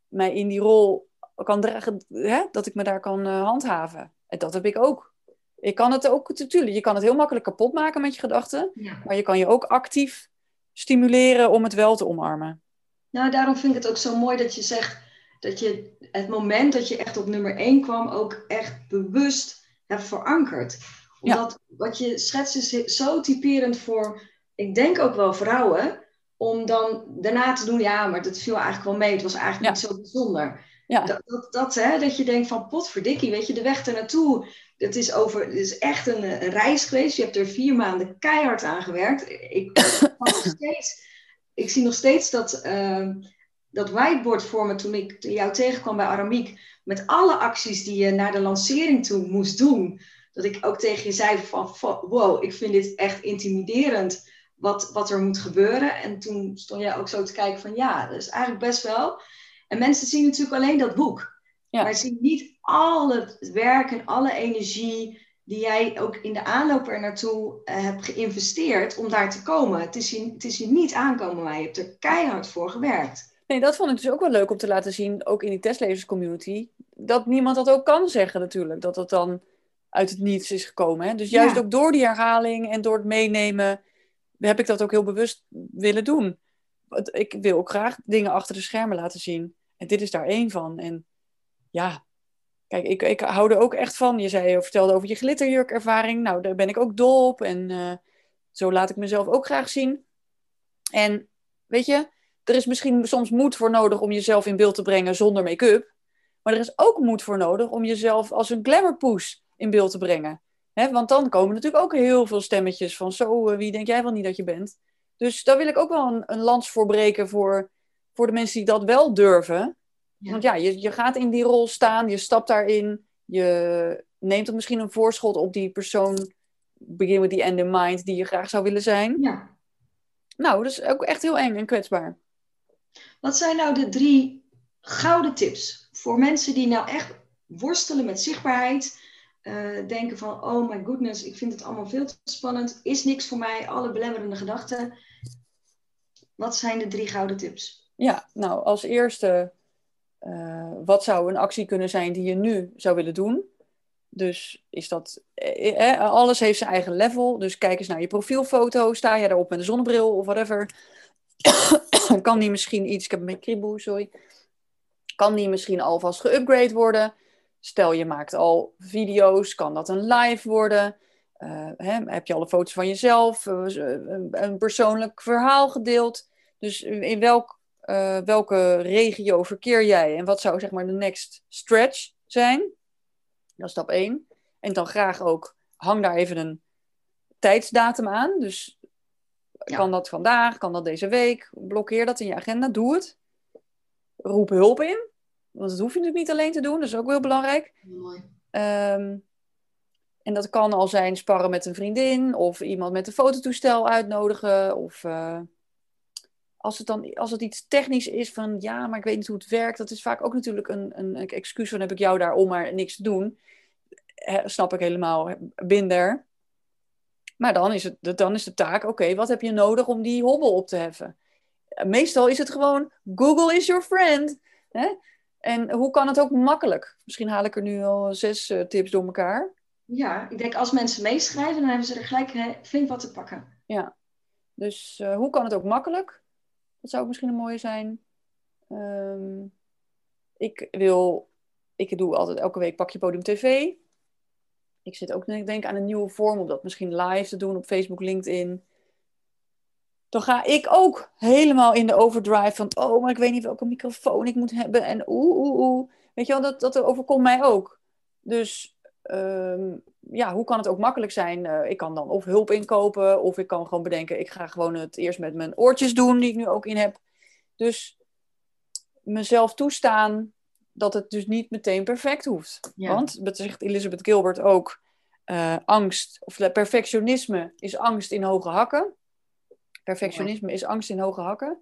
mij in die rol kan dragen, hè? dat ik me daar kan eh, handhaven. En dat heb ik ook. Ik kan het ook, natuurlijk, je kan het heel makkelijk kapot maken met je gedachten, Ja. maar je kan je ook actief stimuleren om het wel te omarmen. Nou, daarom vind ik het ook zo mooi dat je zegt dat je het moment dat je echt op nummer 1 kwam ook echt bewust hebt verankerd. Ja. Omdat wat je schetst is zo typerend voor, ik denk ook wel vrouwen, om dan daarna te doen, ja, maar dat viel eigenlijk wel mee. Het was eigenlijk Ja. niet zo bijzonder. Ja, Dat, dat, dat, hè, dat je denkt van potverdikkie, weet je, de weg ernaartoe. Het is, over, het is echt een, een reis geweest. Je hebt er vier maanden keihard aan gewerkt. Ik, *coughs* nog steeds, ik zie nog steeds dat, eh, dat whiteboard voor me toen ik jou tegenkwam bij Aramiek. Met alle acties die je naar de lancering toe moest doen. Dat ik ook tegen je zei van, wow, ik vind dit echt intimiderend. Wat, wat er moet gebeuren. En toen stond jij ook zo te kijken van ja, dat is eigenlijk best wel. En mensen zien natuurlijk alleen dat boek. Ja. Maar zien niet al het werk en alle energie die jij ook in de aanloop er naartoe eh, hebt geïnvesteerd om daar te komen. Het is, je, het is je niet aankomen, maar je hebt er keihard voor gewerkt. nee, dat vond ik dus ook wel leuk om te laten zien, ook in die testlezerscommunity, dat niemand dat ook kan zeggen natuurlijk, dat het dan uit het niets is gekomen. Hè? Dus juist Ja. ook door die herhaling en door het meenemen, heb ik dat ook heel bewust willen doen. Want Ik wil ook graag dingen achter de schermen laten zien. En dit is daar één van. En ja, kijk, ik, ik hou er ook echt van. Je zei, je vertelde over je glitterjurkervaring. Nou, daar ben ik ook dol op. En eh, zo laat ik mezelf ook graag zien. En weet je, er is misschien soms moed voor nodig om jezelf in beeld te brengen zonder make-up. Maar er is ook moed voor nodig om jezelf als een glamourpoes in beeld te brengen. Want dan komen natuurlijk ook heel veel stemmetjes van zo, eh, wie denk jij wel niet dat je bent? Dus daar wil ik ook wel een, een lans voor breken voor, voor de mensen die dat wel durven. Ja. Want ja, je, je gaat in die rol staan, je stapt daarin, je neemt er misschien een voorschot op die persoon, begin with the end in mind, die je graag zou willen zijn. Ja. Nou, dat is ook echt heel eng en kwetsbaar. Wat zijn nou de drie gouden tips voor mensen die nou echt worstelen met zichtbaarheid? Eh, denken van, oh my goodness, ik vind het allemaal veel te spannend. Is niks voor mij, alle belemmerende gedachten. Wat zijn de drie gouden tips? Ja, nou, als eerste, eh, wat zou een actie kunnen zijn die je nu zou willen doen? Dus is dat, eh, alles heeft zijn eigen level. Dus kijk eens naar je profielfoto. Sta je daarop met een zonnebril of whatever? *coughs* kan die misschien iets, ik heb beetje kriebel, sorry. Kan die misschien alvast geüpgrade worden? Stel je maakt al video's, kan dat een live worden? Eh, hè, heb je alle foto's van jezelf? Eh, een, een persoonlijk verhaal gedeeld? Dus in welk uh, welke regio verkeer jij en wat zou zeg maar de next stretch zijn? Dat is stap 1. En dan graag ook, hang daar even een tijdsdatum aan. Dus ja. kan dat vandaag, kan dat deze week? Blokkeer dat in je agenda, doe het. Roep hulp in, want dat hoef je natuurlijk niet alleen te doen, dat is ook heel belangrijk. Mooi. Um, en dat kan al zijn sparren met een vriendin of iemand met een fototoestel uitnodigen of... Uh, als het dan als het iets technisch is van ja, maar ik weet niet hoe het werkt, dat is vaak ook natuurlijk een, een, een excuus van heb ik jou daar om maar niks te doen. He, snap ik helemaal, binder. Maar dan is, het, dan is de taak, oké, okay, wat heb je nodig om die hobbel op te heffen? Meestal is het gewoon, Google is your friend. Hè? En hoe kan het ook makkelijk? Misschien haal ik er nu al zes uh, tips door elkaar. Ja, ik denk als mensen meeschrijven, dan hebben ze er gelijk hè, flink wat te pakken. Ja, dus uh, hoe kan het ook makkelijk? Dat zou ook misschien een mooie zijn. Um, ik wil, ik doe altijd elke week Pak je Podium TV. Ik zit ook denk ik aan een nieuwe vorm om dat misschien live te doen op Facebook, LinkedIn. Dan ga ik ook helemaal in de overdrive van, oh, maar ik weet niet welke microfoon ik moet hebben. En oeh, oeh, oeh. Weet je wel, dat, dat overkomt mij ook. Dus ehm, ja, hoe kan het ook makkelijk zijn? Eh, ik kan dan of hulp inkopen, of ik kan gewoon bedenken, ik ga gewoon het eerst met mijn oortjes doen, die ik nu ook in heb. Dus mezelf toestaan dat het dus niet meteen perfect hoeft. Want, dat zegt Elizabeth Gilbert ook, uh, angst, of perfectionisme is angst in hoge hakken. Perfectionisme is angst in hoge hakken.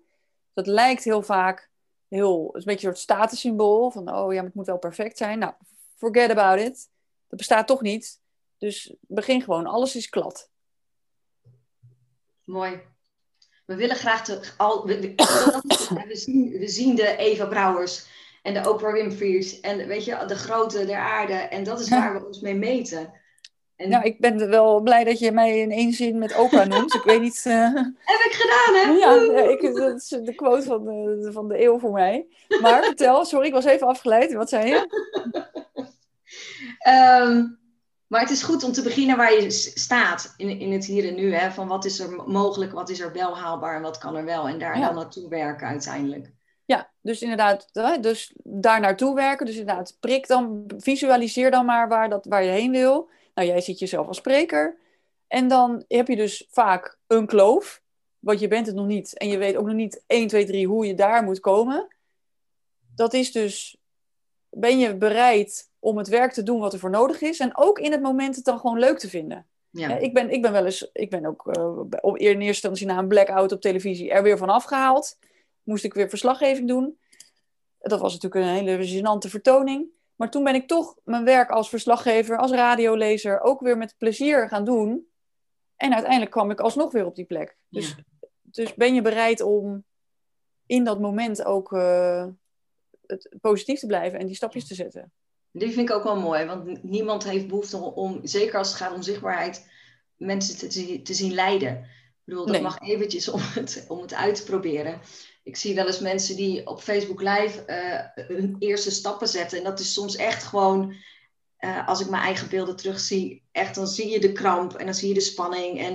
Dat lijkt heel vaak heel, het is een beetje een soort statussymbool van, oh ja, maar het moet wel perfect zijn. Nou, forget about it. Dat bestaat toch niet. Dus begin gewoon, alles is klad. Mooi. We willen graag de, al, we, we, zien, we zien de Eva Brouwers en de Oprah Winfrey's en weet je, de grote der aarde. En dat is waar we ons mee meten. En... Nou, ik ben wel blij dat je mij in één zin met Oprah *laughs* noemt. ik weet niet... Uh... Heb ik gedaan, hè? Ja, ik, dat is de quote van de, van de eeuw voor mij. Maar vertel, sorry, ik was even afgeleid. Wat zei je? um, *laughs* maar het is goed om te beginnen waar je staat in, in het hier en nu. Hè? Van wat is er mogelijk, wat is er wel haalbaar en wat kan er wel. En daar dan naartoe werken uiteindelijk. Ja, dus inderdaad, dus daar naartoe werken. Dus inderdaad, prik dan, visualiseer dan maar waar, dat, waar je heen wil. Nou, jij ziet jezelf als spreker. En dan heb je dus vaak een kloof, want je bent het nog niet. En je weet ook nog niet 1, 2, 3 hoe je daar moet komen. Dat is dus, ben je bereid om het werk te doen wat er voor nodig is. En ook in het moment het dan gewoon leuk te vinden. Ja. Ik, ben, ik ben wel eens, ik ben ook uh, in eerste instantie na een blackout op televisie er weer van afgehaald. Moest ik weer verslaggeving doen. Dat was natuurlijk een hele gênante vertoning. Maar toen ben ik toch mijn werk als verslaggever, als radiolezer ook weer met plezier gaan doen. En uiteindelijk kwam ik alsnog weer op die plek. Dus, dus ben je bereid om in dat moment ook uh, het positief te blijven en die stapjes te zetten? Die vind ik ook wel mooi, want niemand heeft behoefte om, zeker als het gaat om zichtbaarheid, mensen te, te zien lijden. Ik bedoel, dat mag eventjes om het, om het uit te proberen. Ik zie wel eens mensen die op Facebook Live uh, hun eerste stappen zetten. En dat is soms echt gewoon, uh, als ik mijn eigen beelden terugzie, echt dan zie je de kramp en dan zie je de spanning. En,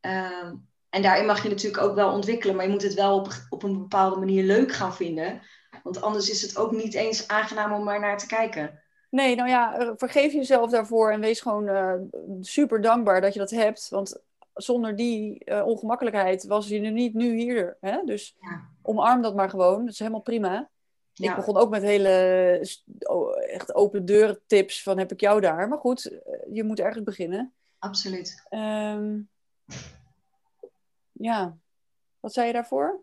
uh, en daarin mag je natuurlijk ook wel ontwikkelen, maar je moet het wel op, op een bepaalde manier leuk gaan vinden. Want anders is het ook niet eens aangenaam om maar naar te kijken. Nee, nou ja, eh, vergeef jezelf daarvoor en wees gewoon super dankbaar dat je dat hebt. Want zonder die uh, ongemakkelijkheid was je nu niet nu hier. Hè? Dus ja. omarm dat maar gewoon. Dat is helemaal prima. Ja. Ik begon ook met hele echt open deuren tips van heb ik jou daar. Maar goed, je moet ergens beginnen. Absoluut. Um, ja, wat zei je daarvoor?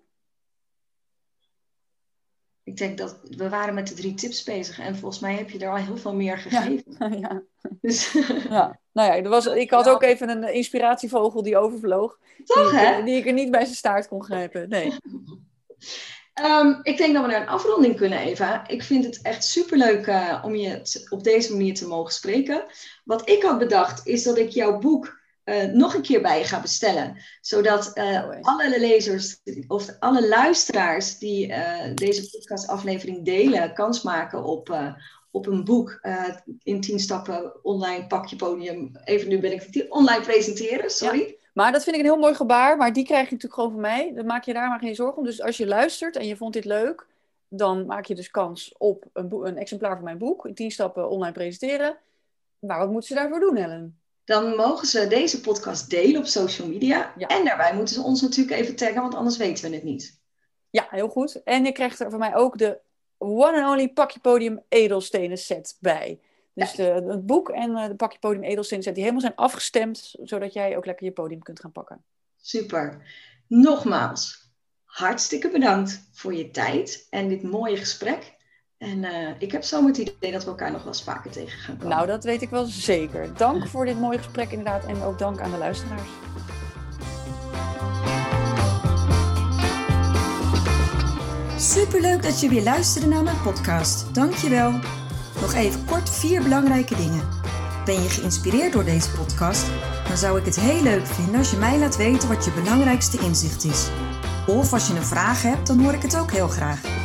Ik denk dat we waren met de drie tips bezig en volgens mij heb je er al heel veel meer gegeven. Ja, *laughs* ja. Dus, *laughs* ja. Nou ja, er was, ik had ook even een inspiratievogel die overvloog. Toch, die, hè? Die ik er niet bij zijn staart kon grijpen. Nee. um, *laughs* ik denk dat we naar een afronding kunnen, Eva. Ik vind het echt superleuk uh, om je op deze manier te mogen spreken. Wat ik had bedacht is dat ik jouw boek uh, nog een keer bij je ga bestellen. Zodat uh, alle lezers of alle luisteraars die uh, deze podcastaflevering delen, kans maken op, op een boek in 10 stappen online pak je podium. Even nu ben ik het online presenteren, sorry. Maar dat vind ik een heel mooi gebaar, maar die krijg je natuurlijk gewoon van mij. Dan maak je daar maar geen zorgen om. Dus als je luistert en je vond dit leuk, dan maak je dus kans op een, een exemplaar van mijn boek. In 10 stappen online presenteren. Maar wat moeten ze daarvoor doen, Helen? Dan mogen ze deze podcast delen op social media. En daarbij moeten ze ons natuurlijk even taggen, want anders weten we het niet. Ja, heel goed. En je krijgt er van mij ook de One and Only Pakje Podium Edelstenen set bij. Dus de, het boek en eh, de Pakje Podium Edelstenen set die helemaal zijn afgestemd, zodat jij ook lekker je podium kunt gaan pakken. Super. Nogmaals, hartstikke bedankt voor je tijd en dit mooie gesprek. En uh, ik heb zo het idee dat we elkaar nog wel eens vaker tegen gaan komen. Nou, dat weet ik wel zeker. Dank voor dit mooie gesprek inderdaad. En ook dank aan de luisteraars. Superleuk dat je weer luisterde naar mijn podcast. Dankjewel. Nog even kort vier belangrijke dingen. Ben je geïnspireerd door deze podcast? Dan zou ik het heel leuk vinden als je mij laat weten wat je belangrijkste inzicht is. Of als je een vraag hebt, dan hoor ik het ook heel graag.